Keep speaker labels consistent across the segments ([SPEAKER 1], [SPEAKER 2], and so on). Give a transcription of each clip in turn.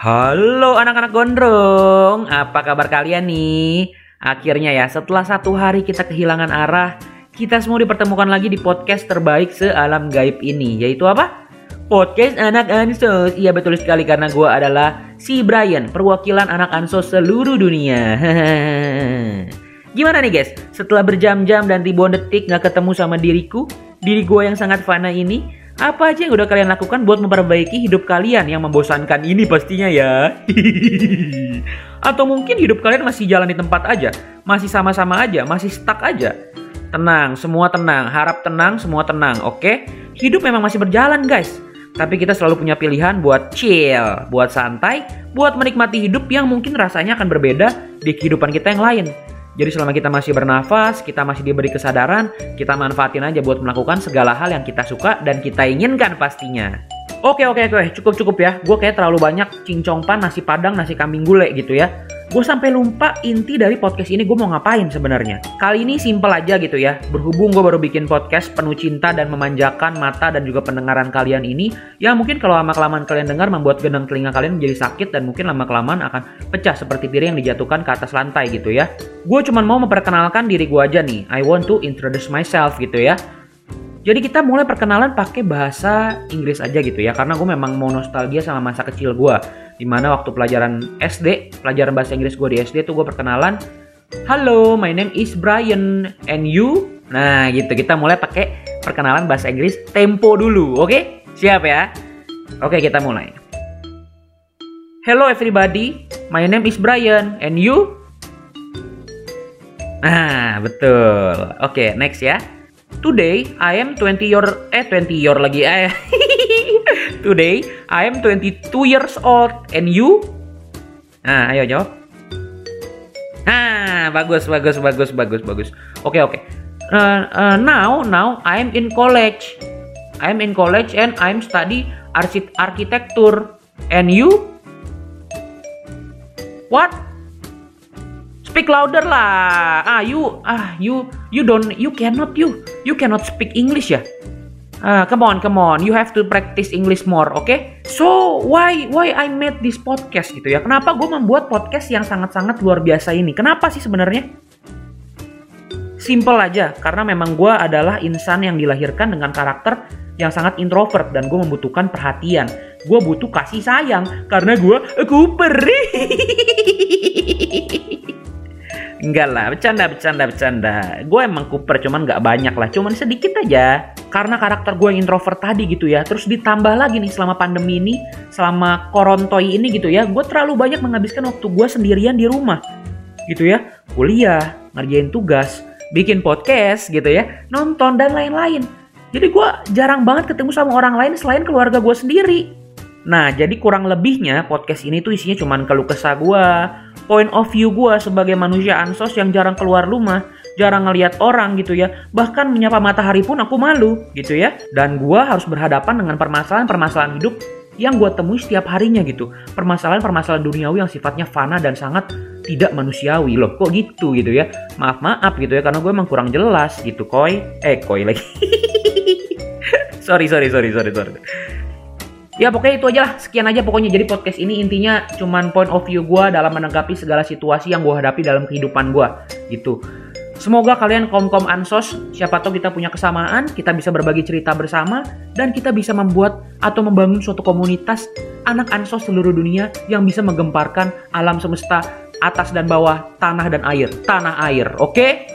[SPEAKER 1] Halo anak-anak gondrong, apa kabar kalian nih? Akhirnya ya, setelah satu hari kita kehilangan arah, kita semua dipertemukan lagi di podcast terbaik sealam gaib ini, yaitu apa? Podcast Anak Ansos. Iya betul sekali karena gue adalah si Brian, perwakilan anak Ansos seluruh dunia. Gimana nih guys, setelah berjam-jam dan ribuan detik gak ketemu sama diriku, diri gue yang sangat fana ini, apa aja yang udah kalian lakukan buat memperbaiki hidup kalian yang membosankan ini pastinya ya? Atau mungkin hidup kalian masih jalan di tempat aja, masih sama-sama aja, masih stuck aja. Tenang, semua tenang, harap tenang, semua tenang, oke? Hidup memang masih berjalan guys. Tapi kita selalu punya pilihan buat chill, buat santai, buat menikmati hidup yang mungkin rasanya akan berbeda di kehidupan kita yang lain. Jadi selama kita masih bernafas, kita masih diberi kesadaran, kita manfaatin aja buat melakukan segala hal yang kita suka dan kita inginkan pastinya. Oke oke oke, cukup cukup ya. Gue kayak terlalu banyak cincongpan nasi padang, nasi kambing gulai gitu ya. Gue sampai lupa inti dari podcast ini gue mau ngapain sebenarnya. Kali ini simple aja gitu ya. Berhubung gue baru bikin podcast penuh cinta dan memanjakan mata dan juga pendengaran kalian ini, ya mungkin kalau lama kelamaan kalian dengar membuat gendang telinga kalian menjadi sakit dan mungkin lama kelamaan akan pecah seperti piring yang dijatuhkan ke atas lantai gitu ya. Gue cuma mau memperkenalkan diri gue aja nih. I want to introduce myself gitu ya. Jadi kita mulai perkenalan pakai bahasa Inggris aja gitu ya, karena gue memang mau nostalgia sama masa kecil gue di mana waktu pelajaran SD pelajaran bahasa Inggris gue di SD tuh gue perkenalan halo my name is Brian and you? Nah gitu. Kita mulai pakai perkenalan bahasa Inggris tempo dulu oke? Okay? siap ya? Oke kita mulai. Hello everybody. My name is Brian and you? Nah betul. Oke okay, next ya Today I am 20 year eh 20 year lagi eh Today I am 22 years old and you? Nah, ayo jawab. Nah, bagus bagus bagus bagus bagus. Oke okay, oke. Okay. Uh, uh, now now I am in college. I am in college and I am study architecture. And you? What? Louder lah. Ah, you ah you you don't you cannot you you cannot speak English ya. Ah, come on, come on. You have to practice English more, oke? Okay? So, why why I made this podcast gitu ya? Kenapa gue membuat podcast yang sangat-sangat luar biasa ini? Kenapa sih sebenarnya? Simple aja, karena memang gue adalah insan yang dilahirkan dengan karakter yang sangat introvert dan gue membutuhkan perhatian. Gue butuh kasih sayang karena gue Cooper. Enggak lah, bercanda, bercanda, bercanda. Gue emang Cooper, cuman nggak banyak lah, cuman sedikit aja. Karena karakter gue yang introvert tadi gitu ya, terus ditambah lagi nih selama pandemi ini, selama korontoi ini gitu ya, gue terlalu banyak menghabiskan waktu gue sendirian di rumah. Gitu ya, kuliah, ngerjain tugas, bikin podcast gitu ya, nonton dan lain-lain. Jadi gue jarang banget ketemu sama orang lain selain keluarga gue sendiri. Nah, jadi kurang lebihnya podcast ini tuh isinya cuman keluh kesah gue, point of view gue sebagai manusia ansos yang jarang keluar rumah, jarang ngelihat orang gitu ya, bahkan menyapa matahari pun aku malu gitu ya. Dan gue harus berhadapan dengan permasalahan-permasalahan hidup yang gue temui setiap harinya gitu. Permasalahan-permasalahan duniawi yang sifatnya fana dan sangat tidak manusiawi loh. Kok gitu gitu ya? Maaf maaf gitu ya karena gue emang kurang jelas gitu koi. Eh koi lagi. sorry sorry sorry sorry sorry. Ya pokoknya itu aja lah, sekian aja pokoknya. Jadi podcast ini intinya cuman point of view gue dalam menanggapi segala situasi yang gue hadapi dalam kehidupan gue gitu. Semoga kalian kaum-kaum ansos, siapa tahu kita punya kesamaan, kita bisa berbagi cerita bersama, dan kita bisa membuat atau membangun suatu komunitas anak ansos seluruh dunia yang bisa menggemparkan alam semesta atas dan bawah, tanah dan air. Tanah air, oke? Okay?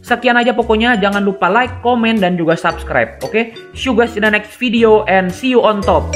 [SPEAKER 1] Sekian aja pokoknya, jangan lupa like, comment, dan juga subscribe, oke? Okay? See you guys in the next video and see you on top.